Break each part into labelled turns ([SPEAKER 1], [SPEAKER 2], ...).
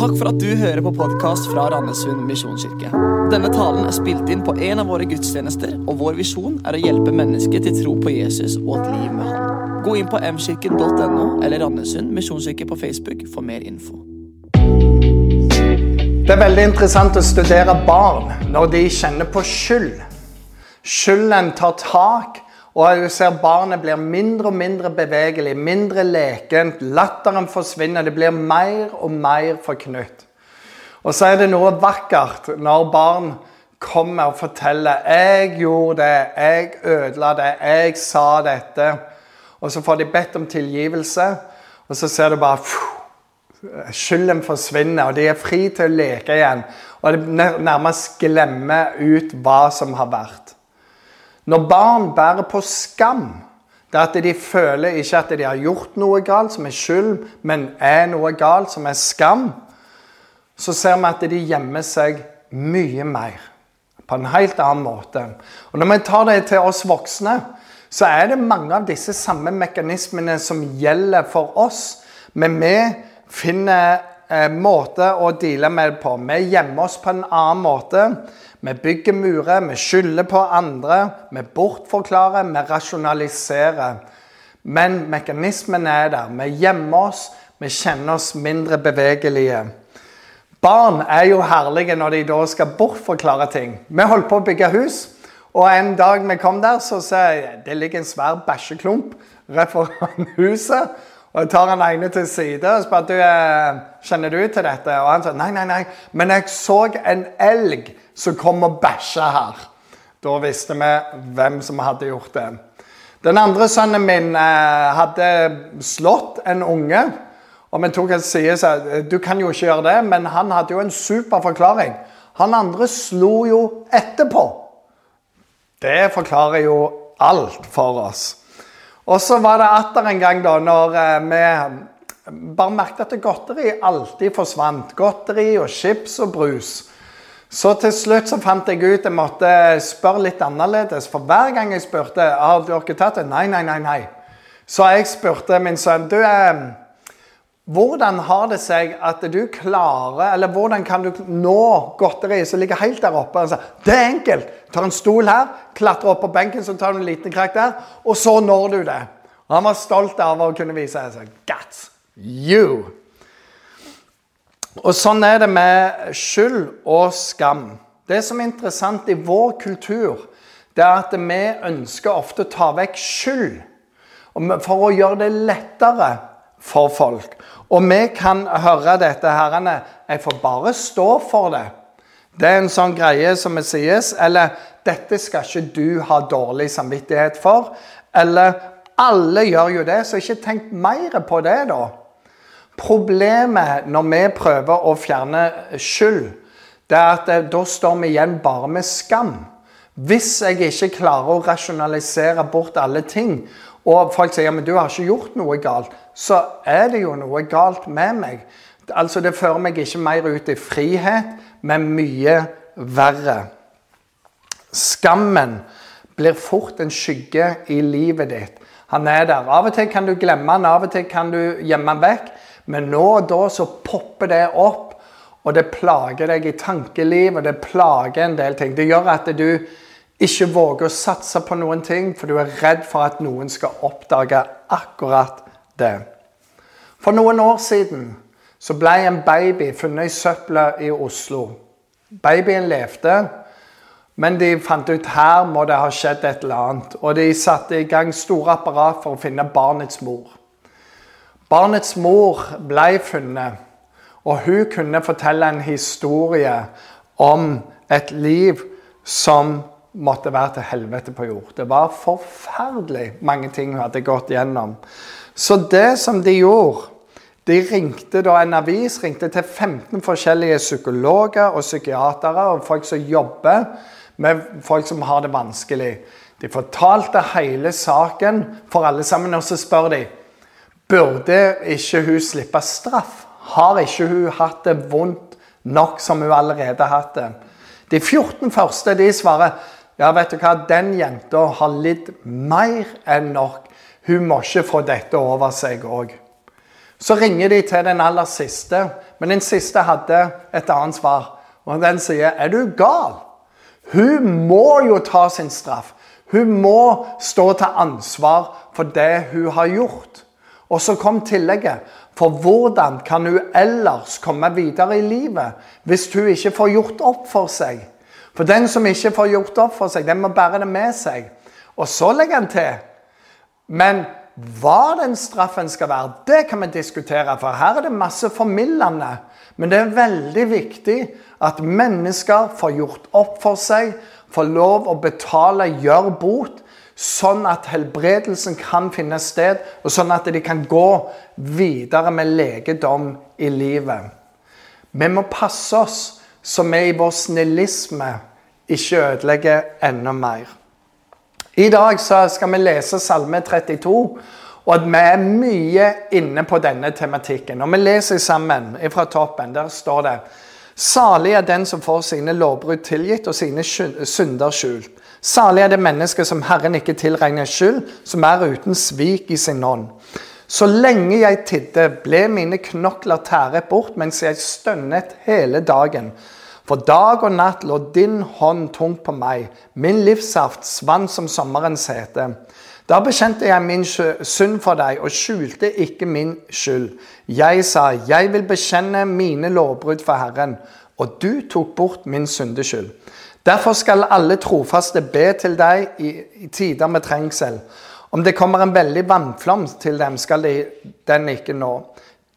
[SPEAKER 1] Takk for at du hører på podkast fra Randesund misjonskirke. Denne talen er spilt inn på en av våre gudstjenester, og vår visjon er å hjelpe mennesker til tro på Jesus og et liv med Han. Gå inn på mkirken.no eller Randesund misjonskirke på Facebook for mer info.
[SPEAKER 2] Det er veldig interessant å studere barn når de kjenner på skyld. Skylden tar tak, og jeg ser barnet blir mindre og mindre bevegelig, mindre lekent. Latteren forsvinner. Det blir mer og mer forknytt. Og så er det noe vakkert når barn kommer og forteller 'Jeg gjorde det. Jeg ødela det. Jeg sa dette.' Og så får de bedt om tilgivelse, og så ser du bare Skylden forsvinner, og de er fri til å leke igjen. Og de nærmest glemmer ut hva som har vært. Når barn bærer på skam, det er at de føler ikke at de har gjort noe galt, som er skyld, men er noe galt, som er skam, så ser vi at de gjemmer seg mye mer. På en helt annen måte. Og Når vi tar det til oss voksne, så er det mange av disse samme mekanismene som gjelder for oss. Men vi finner eh, måter å deale med det på. Vi gjemmer oss på en annen måte. Vi bygger murer, vi skylder på andre, vi bortforklarer, vi rasjonaliserer. Men mekanismen er der. Vi gjemmer oss, vi kjenner oss mindre bevegelige. Barn er jo herlige når de da skal bortforklare ting. Vi holdt på å bygge hus, og en dag vi kom der, så ser jeg det ligger en svær bæsjeklump rett foran huset. Og jeg tar han ene til side og spør du, eh, kjenner du til dette. Og han sa nei, nei, nei, men jeg så en elg som kom og bæsja her. Da visste vi hvem som hadde gjort det. Den andre sønnen min eh, hadde slått en unge. Og vi tok en side og sa du kan jo ikke gjøre det, men han hadde jo en super forklaring. Han andre slo jo etterpå. Det forklarer jo alt for oss. Og så var det atter en gang da når eh, vi bare merket at godteri alltid forsvant. Godteri og chips og brus. Så til slutt så fant jeg ut jeg måtte spørre litt annerledes. For hver gang jeg spurte har dere tatt det, nei, nei, nei, nei. Så jeg spurte min sønn du, eh, hvordan har det seg at du klarer Eller hvordan kan du nå godteriet som ligger helt der oppe? Altså, det er enkelt. Tar en stol her, klatrer opp på benken, så tar du en liten krakk der, og så når du det. Og Han var stolt av å kunne vise. seg. Guts, you! Og Sånn er det med skyld og skam. Det som er interessant i vår kultur, det er at vi ønsker ofte å ta vekk skyld for å gjøre det lettere for folk. Og vi kan høre dette herrene Jeg får bare stå for det. Det er en sånn greie som vi sies. Eller 'Dette skal ikke du ha dårlig samvittighet for.' Eller 'Alle gjør jo det, så ikke tenk mer på det', da. Problemet når vi prøver å fjerne skyld, det er at eh, da står vi igjen bare med skam. Hvis jeg ikke klarer å rasjonalisere bort alle ting, og folk sier men du har ikke gjort noe galt, så er det jo noe galt med meg. Altså Det fører meg ikke mer ut i frihet, men mye verre. Skammen blir fort en skygge i livet ditt. Han er der. Av og til kan du glemme han, av og til kan du gjemme han vekk. Men nå og da så popper det opp, og det plager deg i tankeliv, og det plager en del ting. Det gjør at du ikke våge å satse på noen ting, for du er redd for at noen skal oppdage akkurat det. For noen år siden så ble en baby funnet i søpla i Oslo. Babyen levde, men de fant ut her må det ha skjedd et eller annet. Og de satte i gang store apparat for å finne barnets mor. Barnets mor ble funnet, og hun kunne fortelle en historie om et liv som måtte være til helvete på jord. Det var forferdelig mange ting hun hadde gått gjennom. Så det som de gjorde De ringte da En avis ringte til 15 forskjellige psykologer og psykiatere og folk som jobber med folk som har det vanskelig. De fortalte hele saken for alle sammen, og så spør de Burde ikke hun slippe straff? Har ikke hun hatt det vondt nok som hun allerede har hatt det? De 14 første de svarer ja, vet du hva, den jenta har lidd mer enn nok. Hun må ikke få dette over seg òg. Så ringer de til den aller siste, men den siste hadde et annet svar. Og den sier, 'Er du gal?' Hun må jo ta sin straff. Hun må stå til ansvar for det hun har gjort. Og så kom tillegget. For hvordan kan hun ellers komme videre i livet hvis hun ikke får gjort opp for seg? For den som ikke får gjort opp for seg, den må bære det med seg. Og så legger han til. Men hva den straffen skal være, det kan vi diskutere, for her er det masse formildende. Men det er veldig viktig at mennesker får gjort opp for seg, får lov å betale, gjøre bot, sånn at helbredelsen kan finne sted, og sånn at de kan gå videre med legedom i livet. Vi må passe oss så vi i vår snillisme ikke ødelegger enda mer. I dag skal vi lese Salme 32, og vi er mye inne på denne tematikken. Og Vi leser sammen fra toppen. Der står det Salig er den som får sine lovbrudd tilgitt og sine synder skjult. Salig er det mennesket som Herren ikke tilregner skyld, som er uten svik i sin ånd. Så lenge jeg tidde, ble mine knokler tæret bort mens jeg stønnet hele dagen. For dag og natt lå din hånd tungt på meg, min livssaft svant som sommerens hete. Da bekjente jeg min synd for deg og skjulte ikke min skyld. Jeg sa, jeg vil bekjenne mine lovbrudd for Herren, og du tok bort min syndeskyld. Derfor skal alle trofaste be til deg i, i tider med trengsel. Om det kommer en veldig vannflom til dem, skal de, den ikke nå.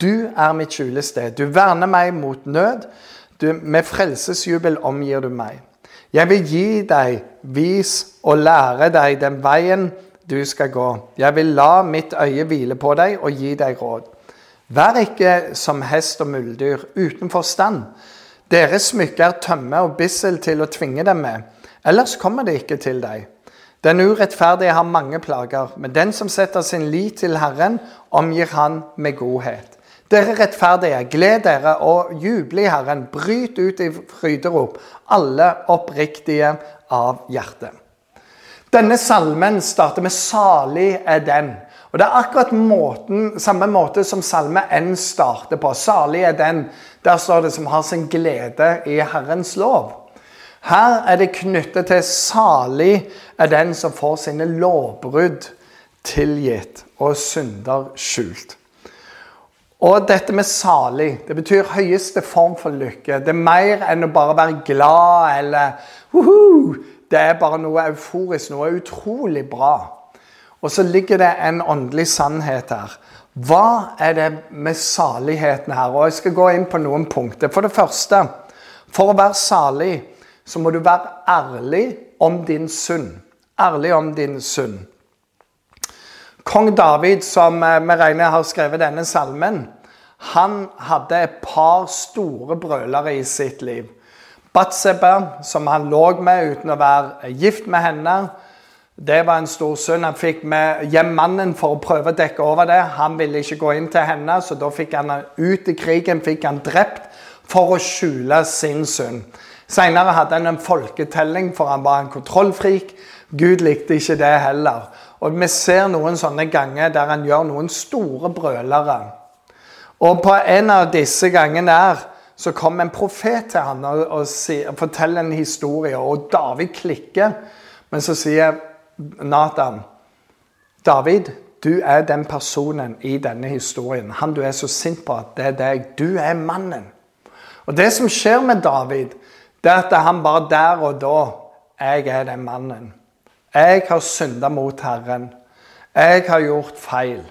[SPEAKER 2] Du er mitt skjulested. Du verner meg mot nød. Du, med frelsesjubel omgir du meg. Jeg vil gi deg vis og lære deg den veien du skal gå. Jeg vil la mitt øye hvile på deg og gi deg råd. Vær ikke som hest og muldyr uten forstand. Deres smykker tømmer tømme og bissel til å tvinge dem med. Ellers kommer det ikke til deg. Den urettferdige har mange plager, men den som setter sin lit til Herren, omgir han med godhet. Dere rettferdige, gled dere og juble i Herren. Bryt ut i fryderop, alle oppriktige av hjertet. Denne salmen starter med 'Salig er den'. Og Det er akkurat måten, samme måte som salme N starter på. 'Salig er den'. Der står det 'som har sin glede i Herrens lov'. Her er det knyttet til 'salig er den som får sine lovbrudd tilgitt og synder skjult'. Og dette med salig, det betyr høyeste form for lykke. Det er mer enn å bare være glad eller Uhu! Det er bare noe euforisk, noe utrolig bra. Og så ligger det en åndelig sannhet her. Hva er det med saligheten her? Og Jeg skal gå inn på noen punkter. For det første, for å være salig så må du være ærlig om din synd. Ærlig om din synd. Kong David, som eh, vi regner har skrevet denne salmen, han hadde et par store brølere i sitt liv. Batseba, som han lå med uten å være gift med henne. Det var en stor synd. Han fikk med hjem mannen for å prøve å dekke over det. Han ville ikke gå inn til henne, så da fikk han ut i krigen fikk han drept for å skjule sin synd. Senere hadde han en folketelling, for han var en kontrollfrik. Gud likte ikke det heller. Og Vi ser noen sånne ganger der han gjør noen store brølere. Og på en av disse gangene der så kom en profet til ham og, og, og, forteller en historie, og David klikker. Men så sier Nathan David, du er den personen i denne historien. Han du er så sint på at det er deg. Du er mannen. Og Det som skjer med David, det er at han bare der og da Jeg er den mannen. Jeg har synda mot Herren. Jeg har gjort feil.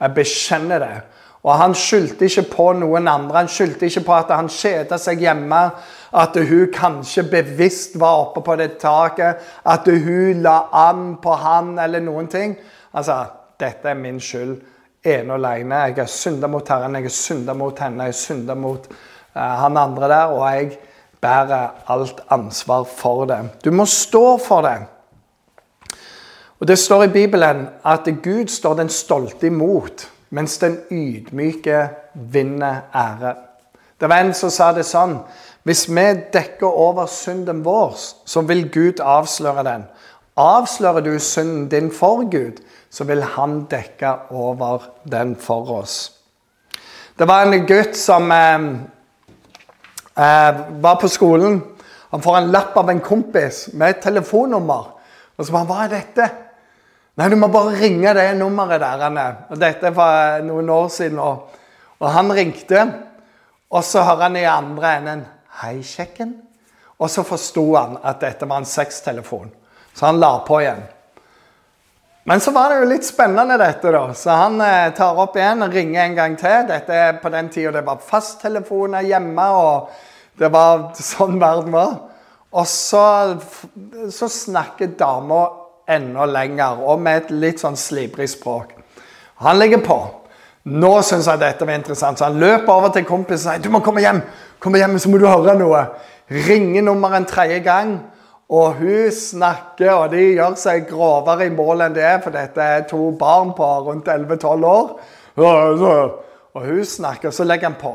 [SPEAKER 2] Jeg bekjenner det. Og han skyldte ikke på noen andre. Han skyldte ikke på at han kjeda seg hjemme. At hun kanskje bevisst var oppe på det taket. At hun la an på han eller noen ting. Altså, dette er min skyld ene og alene. Jeg har synda mot Herren, jeg har synda mot henne, jeg har synda mot uh, han andre der. Og jeg bærer alt ansvar for det. Du må stå for det. Og Det står i Bibelen at Gud står den stolte imot mens den ydmyke vinner ære. Det var en som sa det sånn Hvis vi dekker over synden vår, så vil Gud avsløre den. Avslører du synden din for Gud, så vil han dekke over den for oss. Det var en gutt som eh, eh, var på skolen. Han får en lapp av en kompis med et telefonnummer. Og så bare 'Hva er dette?' Nei, du må bare ringe det nummeret der. Anne. Og Dette var noen år siden. Og, og han ringte, og så hører han i andre enden 'Hei, kjekken'. Og så forsto han at dette var en sextelefon. Så han la på igjen. Men så var det jo litt spennende, dette, da. Så han eh, tar opp igjen og ringer en gang til. Dette er på den tida det var fasttelefoner hjemme, og det var sånn verden var. Og så, så snakker dama enda lenger, og med et litt sånn slibrig språk. Han legger på. Nå syns jeg dette var interessant, så han løper over til kompisen og sier du må komme hjem. Kom hjem, så må du høre noe. Ringer nummeret en tredje gang. Og hun snakker, og de gjør seg grovere i mål enn det er, for dette er to barn på rundt 11-12 år. Og hun snakker, og så legger han på.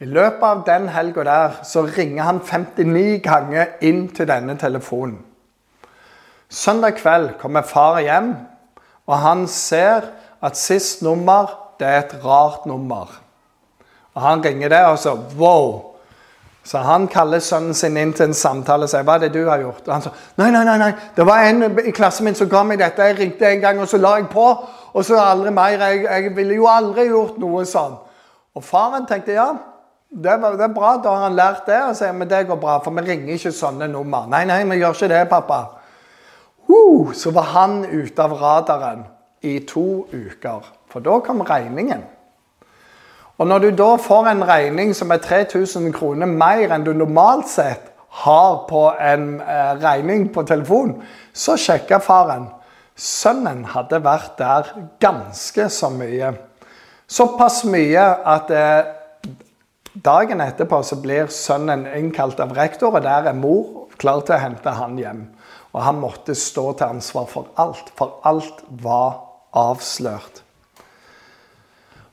[SPEAKER 2] I løpet av den helga der så ringer han 59 ganger inn til denne telefonen. Søndag kveld kommer far hjem, og han ser at sist nummer det er et rart nummer. Og Han ringer det, og så Wow! Så han kaller sønnen sin inn til en samtale og sier hva er det du har gjort. Og han sa nei, nei, nei, nei. det var en i klassen min som ga meg dette. Jeg ringte en gang, og så la jeg på. Og så aldri mer. Jeg, jeg ville jo aldri gjort noe sånn. Og faren tenkte ja, det, var, det er bra, da har han lært det. Og sier men det går bra, for vi ringer ikke sånne nummer. Nei, nei, vi gjør ikke det, pappa. Uh, så var han ute av radaren i to uker. For da kom regningen. Og når du da får en regning som er 3000 kroner mer enn du normalt sett har på en eh, regning på telefon, så sjekka faren. Sønnen hadde vært der ganske så mye. Såpass mye at eh, dagen etterpå så blir sønnen innkalt av rektor, og der er mor klar til å hente han hjem. Og han måtte stå til ansvar for alt, for alt var avslørt.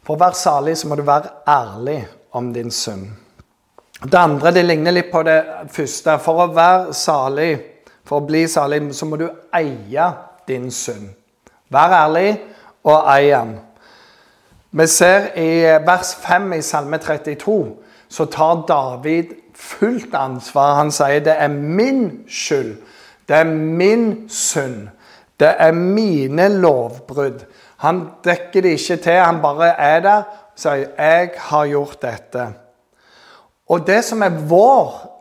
[SPEAKER 2] For å være salig så må du være ærlig om din synd. Det andre det ligner litt på det første. For å være salig, for å bli salig, så må du eie din synd. Vær ærlig og eie den. Vi ser i vers 5 i Salme 32 så tar David fullt ansvar. Han sier det er min skyld. Det er min synd. Det er mine lovbrudd. Han dekker det ikke til, han bare er der og sier 'Jeg har gjort dette'. Og det som er vår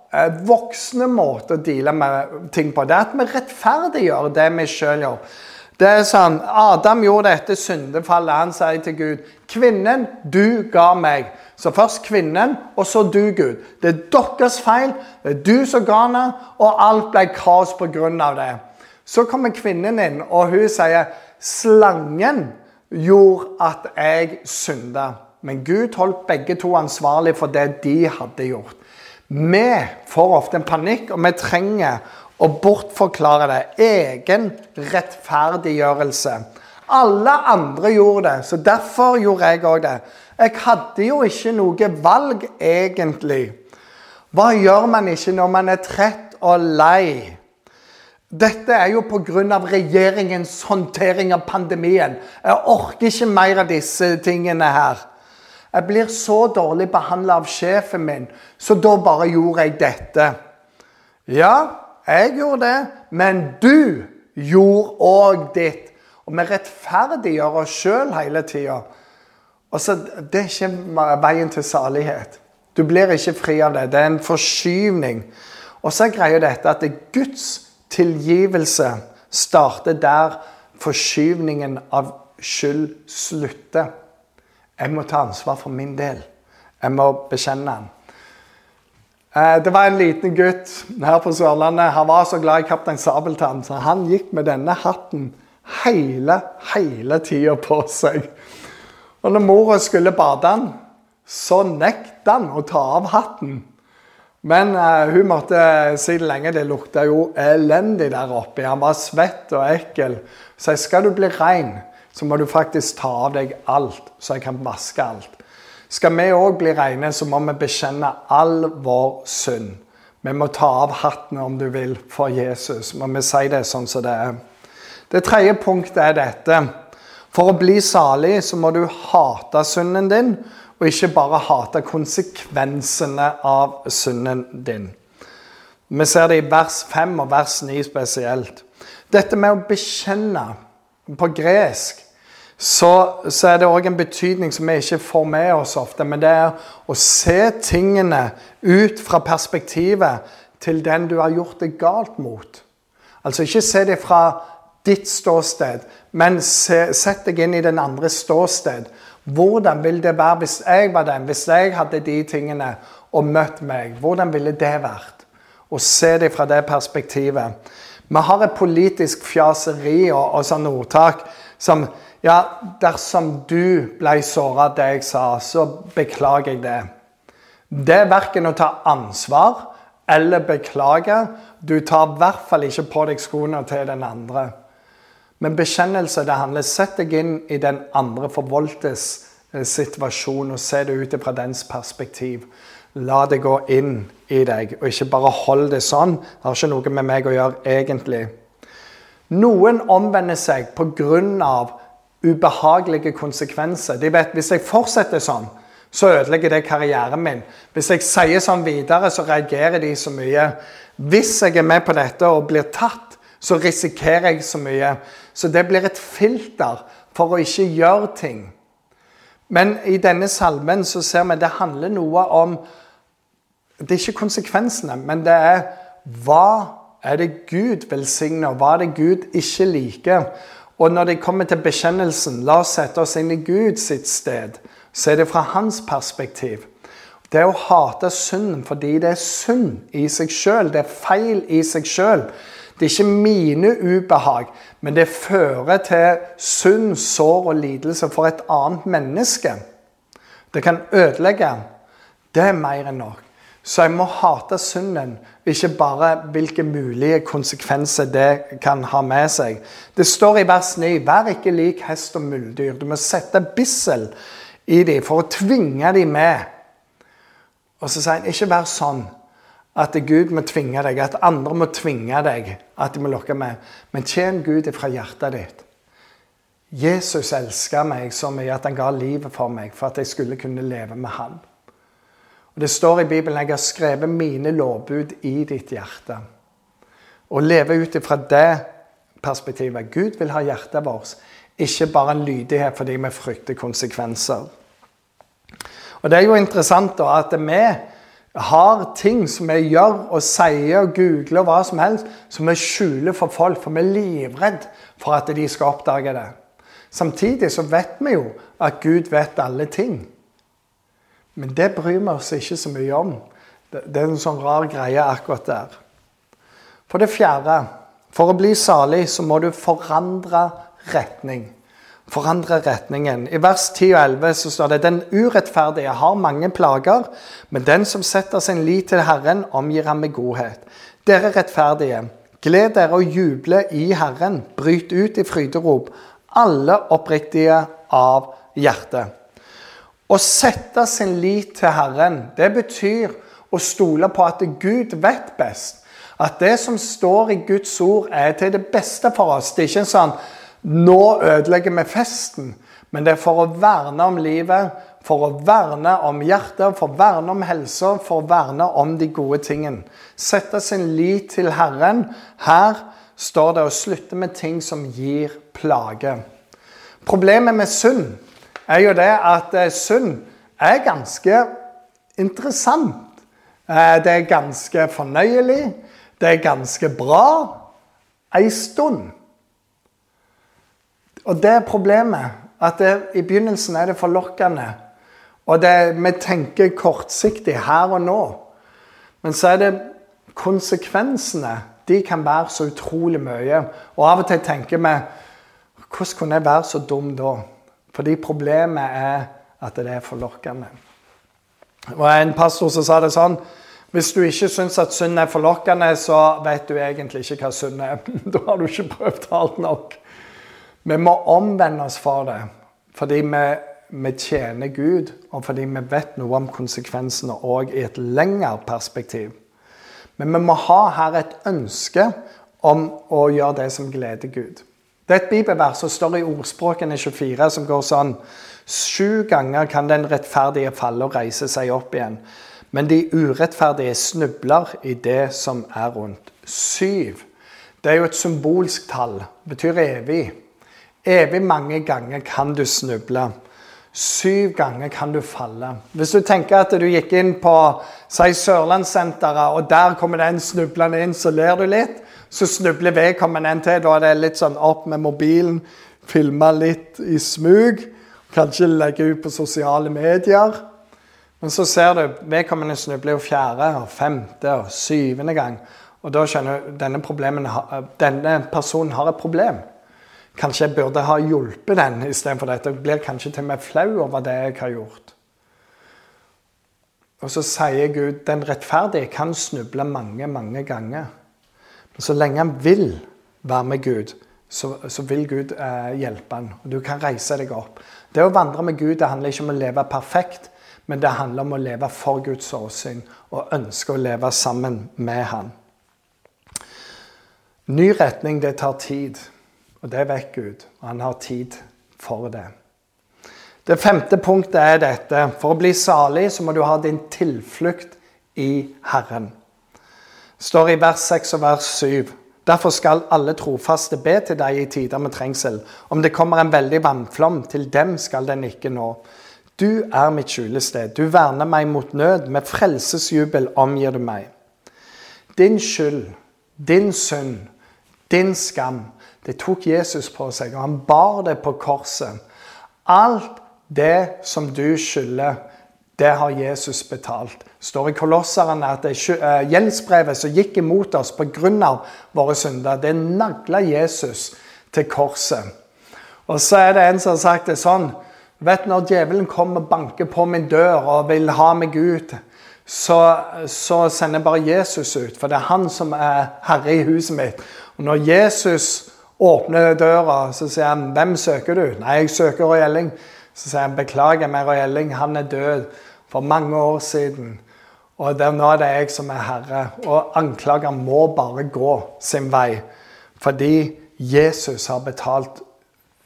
[SPEAKER 2] voksne måte å deale med ting på, det er at vi rettferdiggjør det vi sjøl gjør. Det er sånn, Adam gjorde dette syndefallet. Han sier til Gud 'Kvinnen du ga meg'. Så først kvinnen, og så du, Gud. Det er deres feil. Det er du som ga henne, og alt ble kaos pga. det. Så kommer kvinnen inn, og hun sier Slangen gjorde at jeg synda. Men Gud holdt begge to ansvarlig for det de hadde gjort. Vi får ofte en panikk, og vi trenger å bortforklare det. Egen rettferdiggjørelse. Alle andre gjorde det, så derfor gjorde jeg òg det. Jeg hadde jo ikke noe valg, egentlig. Hva gjør man ikke når man er trett og lei? Dette er jo pga. regjeringens håndtering av pandemien. Jeg orker ikke mer av disse tingene her. Jeg blir så dårlig behandla av sjefen min, så da bare gjorde jeg dette. Ja, jeg gjorde det, men du gjorde òg ditt. Og vi rettferdiggjør oss sjøl hele tida. Det er ikke veien til salighet. Du blir ikke fri av det. Det er en forskyvning. Og så er greia dette at det Guds Tilgivelse starter der forskyvningen av skyld slutter. Jeg må ta ansvar for min del. Jeg må bekjenne den. Eh, det var en liten gutt her på Sørlandet. Han var så glad i Kaptein Sabeltann, så han gikk med denne hatten hele, hele tida på seg. Og når mora skulle bade han, så nekta han å ta av hatten. Men uh, hun måtte si det lenge. Det lukta jo elendig der oppe. Han var svett og ekkel. Så jeg, skal du bli rein, så må du faktisk ta av deg alt, så jeg kan vaske alt. Skal vi òg bli rene, så må vi bekjenne all vår synd. Vi må ta av hatten, om du vil, for Jesus. Må vi si det sånn som det er. Det tredje punktet er dette. For å bli salig så må du hate synden din, og ikke bare hate konsekvensene av synden din. Vi ser det i vers 5 og vers 9 spesielt. Dette med å bekjenne på gresk så, så, er det òg en betydning som vi ikke får med oss ofte. Men det er å se tingene ut fra perspektivet til den du har gjort det galt mot. Altså ikke se det fra ditt ståsted, men se, sett deg inn i den andre ståsted. Hvordan ville det være hvis jeg var den, hvis jeg hadde de tingene og møtt meg? Hvordan ville det vært? Å se det fra det perspektivet. Vi har et politisk fjaseri og, og sånn ordtak som Ja, dersom du ble såra av det jeg sa, så beklager jeg det. Det er verken å ta ansvar eller beklage. Du tar i hvert fall ikke på deg skoene til den andre. Men bekjennelse det handler Sett deg inn i den andre forvoldtes eh, situasjon og se det ut fra dens perspektiv. La det gå inn i deg, og ikke bare hold det sånn. Det har ikke noe med meg å gjøre, egentlig. Noen omvender seg pga. Ubehagelige konsekvenser. De vet hvis jeg fortsetter sånn, så ødelegger det karrieren min. Hvis jeg sier sånn videre, så reagerer de så mye. Hvis jeg er med på dette og blir tatt, så risikerer jeg så mye. Så det blir et filter for å ikke gjøre ting. Men i denne salmen så ser vi det handler noe om Det er ikke konsekvensene, men det er hva er det Gud velsigner, hva er det Gud ikke liker? Og når det kommer til bekjennelsen, la oss sette oss inn i Guds sted. Så er det fra hans perspektiv. Det å hate synden fordi det er synd i seg sjøl. Det er feil i seg sjøl. Det er ikke mine ubehag, men det fører til synd, sår og lidelse for et annet menneske. Det kan ødelegge. Det er mer enn nok. Så jeg må hate synden, ikke bare hvilke mulige konsekvenser det kan ha med seg. Det står i vers 9.: Vær ikke lik hest og muldyr. Du må sette bissel i dem for å tvinge dem med. Og så sier han ikke vær sånn at Gud må tvinge deg, at andre må tvinge deg, at de må lokke med. Men tjen Gud fra hjertet ditt. Jesus elska meg så mye at han ga livet for meg for at jeg skulle kunne leve med han. Og Det står i Bibelen jeg har skrevet mine lovbud i ditt hjerte. Å leve ut ifra det perspektivet. Gud vil ha hjertet vårt, ikke bare en lydighet fordi vi frykter konsekvenser. Og Det er jo interessant da at vi har ting som vi gjør og sier og googler og hva som helst, som vi skjuler for folk, for vi er livredd for at de skal oppdage det. Samtidig så vet vi jo at Gud vet alle ting. Men det bryr vi oss ikke så mye om. Det er en sånn rar greie akkurat der. For det fjerde, for å bli salig så må du forandre retning forandre retningen. I vers 10 og 11 så står det den urettferdige har mange plager, men den som setter sin lit til Herren, omgir ham med godhet. Dere rettferdige, gled dere og juble i Herren. Bryt ut i fryderop, alle oppriktige av hjerte. Å sette sin lit til Herren, det betyr å stole på at Gud vet best. At det som står i Guds ord, er til det beste for oss. Det er ikke en sånn nå ødelegger vi festen. Men det er for å verne om livet, for å verne om hjertet, for å verne om helsa, for å verne om de gode tingene. Sette sin lit til Herren. Her står det å slutte med ting som gir plage. Problemet med synd er jo det at eh, synd er ganske interessant. Eh, det er ganske fornøyelig. Det er ganske bra ei stund. Og det er problemet. At det, i begynnelsen er det forlokkende. Og det, vi tenker kortsiktig her og nå. Men så er det konsekvensene. De kan være så utrolig mye. Og av og til tenker vi Hvordan kunne jeg være så dum da? Fordi problemet er at det er forlokkende. Og En pastor som sa det sånn Hvis du ikke syns at synd er forlokkende, så vet du egentlig ikke hva synd er. da har du ikke prøvd alt nok. Vi må omvende oss for det fordi vi, vi tjener Gud, og fordi vi vet noe om konsekvensene òg i et lengre perspektiv. Men vi må ha her et ønske om å gjøre det som gleder Gud. Det er et bibelvers som står i Ordspråkene 24, som går sånn Sju ganger kan den rettferdige falle og reise seg opp igjen. Men de urettferdige snubler i det som er rundt. Syv. Det er jo et symbolsk tall. Betyr evig. Evig mange ganger kan du snuble. Syv ganger kan du falle. Hvis du tenker at du gikk inn på si Sørlandssenteret, og der kommer den en snublende inn, så ler du litt. Så snubler vedkommende en til. Da er det litt sånn opp med mobilen, filme litt i smug. Kanskje legge ut på sosiale medier. Men så ser du vedkommende snubler jo fjerde, og femte og syvende gang. Og da skjønner du denne, denne personen har et problem. Kanskje jeg burde ha hjulpet den istedenfor dette. Jeg blir kanskje til og med flau over det jeg har gjort. Og så sier Gud den rettferdige kan snuble mange, mange ganger. Så lenge han vil være med Gud, så, så vil Gud eh, hjelpe han. Og du kan reise deg opp. Det å vandre med Gud det handler ikke om å leve perfekt, men det handler om å leve for Guds åsyn og ønske å leve sammen med Han. Ny retning, det tar tid. Og det vet Gud, og han har tid for det. Det femte punktet er dette. For å bli salig så må du ha din tilflukt i Herren. Står i vers 6 og vers 7. Derfor skal alle trofaste be til deg i tider med trengsel. Om det kommer en veldig vannflom, til dem skal den ikke nå. Du er mitt skjulested. Du verner meg mot nød. Med frelsesjubel omgir du meg. Din skyld, din synd, din skam det tok Jesus på seg, og han bar det på korset. Alt det som du skylder, det har Jesus betalt. Det står i Kolosserne at er gjeldsbrevet som gikk imot oss pga. våre synder, det nagla Jesus til korset. Og så er det en som har sagt det sånn vet Når djevelen kommer og banker på min dør og vil ha meg ut, så, så sender bare Jesus ut, for det er han som er herre i huset mitt. Og når Jesus åpner døra, så sier han 'Hvem søker du?' 'Nei, jeg søker Roy Elling.' Så sier han 'Beklager meg, Roy Elling, han er død for mange år siden.' Og det, nå er det jeg som er herre. Og anklager må bare gå sin vei. Fordi Jesus har betalt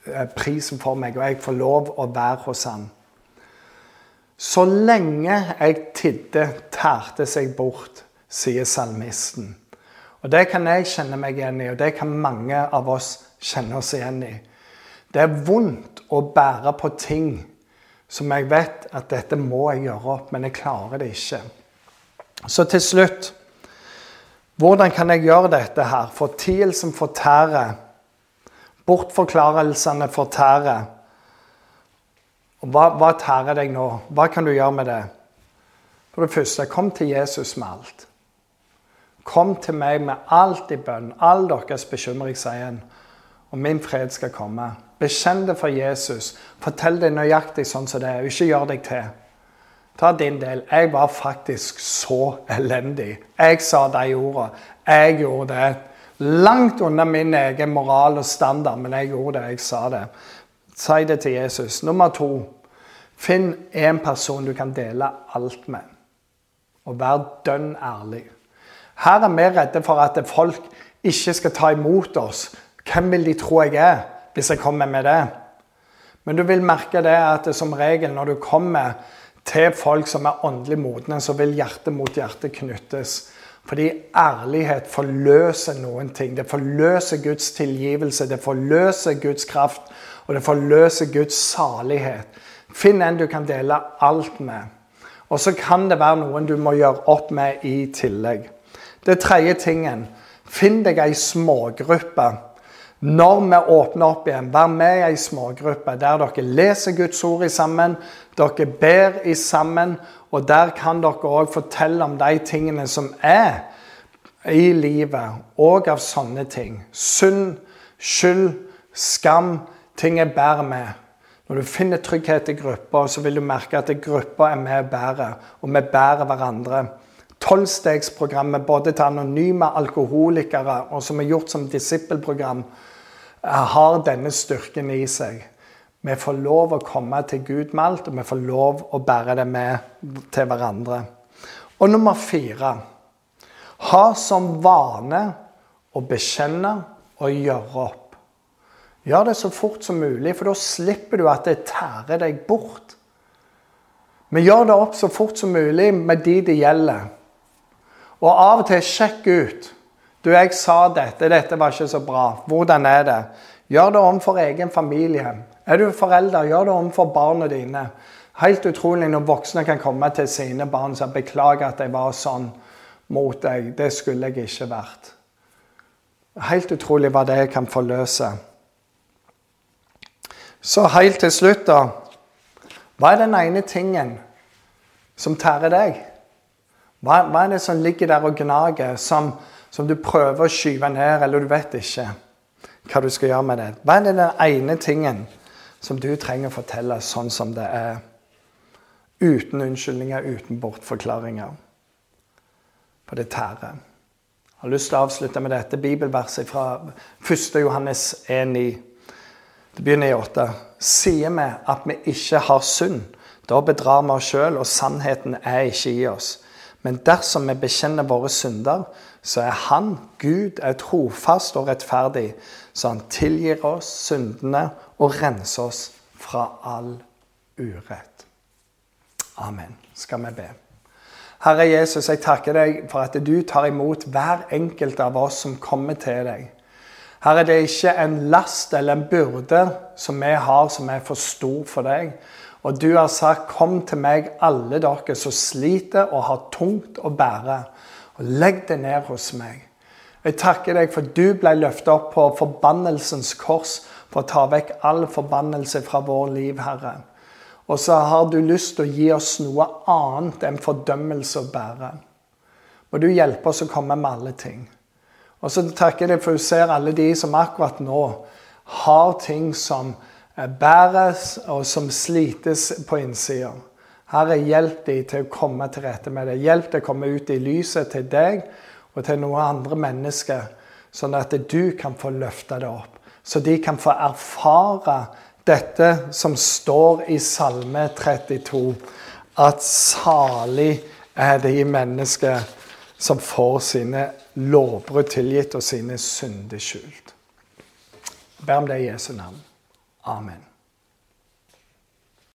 [SPEAKER 2] eh, prisen for meg, og jeg får lov å være hos han. Så lenge jeg tidde, tærte seg bort, sier salmisten. Og Det kan jeg kjenne meg igjen i, og det kan mange av oss kjenne oss igjen i. Det er vondt å bære på ting som jeg vet at dette må jeg gjøre opp, men jeg klarer det ikke. Så til slutt Hvordan kan jeg gjøre dette her? Fortielsen fortærer. Bortforklarelsene fortærer. Hva, hva tærer deg nå? Hva kan du gjøre med det? For det første, kom til Jesus med alt. Kom til meg med alt i bønn, all deres bekymring, sier han, og min fred skal komme. Bekjenn det for Jesus. Fortell det nøyaktig sånn som det er, ikke gjør deg til. Ta din del. Jeg var faktisk så elendig. Jeg sa de ordene. Jeg gjorde det. Langt under min egen moral og standard, men jeg gjorde det. Jeg sa det. Si det til Jesus. Nummer to. Finn en person du kan dele alt med, og vær dønn ærlig. Her er vi redde for at folk ikke skal ta imot oss. Hvem vil de tro jeg er, hvis jeg kommer med det? Men du vil merke det at det som regel når du kommer til folk som er åndelig modne, så vil hjerte mot hjerte knyttes. Fordi ærlighet forløser noen ting. Det forløser Guds tilgivelse, det forløser Guds kraft, og det forløser Guds salighet. Finn en du kan dele alt med. Og så kan det være noen du må gjøre opp med i tillegg. Det tredje tingen finn deg ei smågruppe. Når vi åpner opp igjen, vær med i ei smågruppe der dere leser Guds ord i sammen, dere ber i sammen, og der kan dere òg fortelle om de tingene som er i livet, og av sånne ting. Synd, skyld, skam, ting jeg bærer med. Når du finner trygghet i grupper, så vil du merke at gruppa er med og bærer, og vi bærer hverandre tolvstegsprogrammet både til anonyme alkoholikere og som er gjort som disippelprogram, har denne styrken i seg. Vi får lov å komme til Gud med alt, og vi får lov å bære det med til hverandre. Og nummer fire ha som vane å bekjenne og gjøre opp. Gjør det så fort som mulig, for da slipper du at det tærer deg bort. Men gjør det opp så fort som mulig med de det gjelder. Og av og til sjekk ut. Du, jeg sa dette, dette var ikke så bra. Hvordan er det? Gjør det om for egen familie. Er du forelder, gjør det om for barna dine. Helt utrolig når voksne kan komme til sine barn og beklage at jeg var sånn mot deg'. Det skulle jeg ikke vært. Helt utrolig hva det kan forløse. Så helt til slutt, da. Hva er den ene tingen som tærer deg? Hva, hva, er det som ligger der og gnager, som, som, du prøver å skyve ned, eller du vet ikke hva du skal gjøre med det? Hva er den ene tingen som du trenger å fortelle sånn som det er? Uten unnskyldninger, uten bortforklaringer. For det tærer. Jeg har lyst til å avslutte med dette bibelverset fra 1. Johannes 1,9. Det begynner i 8. Sier vi at vi ikke har synd, da bedrar vi oss sjøl, og sannheten er ikke i oss. Men dersom vi bekjenner våre synder, så er Han, Gud, er trofast og rettferdig, så Han tilgir oss syndene og renser oss fra all urett. Amen. Skal vi be. Herre Jesus, jeg takker deg for at du tar imot hver enkelt av oss som kommer til deg. Herre, det er ikke en last eller en byrde som vi har som er for stor for deg. Og du har sagt, 'Kom til meg, alle dere som sliter og har tungt å bære', og legg det ned hos meg. Jeg takker deg for du ble løftet opp på forbannelsens kors for å ta vekk all forbannelse fra vår liv, Herre. Og så har du lyst til å gi oss noe annet enn fordømmelse å bære. Må du hjelpe oss å komme med alle ting. Og så takker jeg deg for du ser alle de som akkurat nå har ting som bæres og som slites på innsida. Herre, hjelp de til å komme til rette med det. Hjelp dem å komme ut i lyset til deg og til noen andre mennesker, sånn at du kan få løfta det opp. Så de kan få erfare dette som står i Salme 32, at salig er de mennesker som får sine lovbrudd tilgitt og sine synder skjult. Ber om det i Jesu navn. Amen.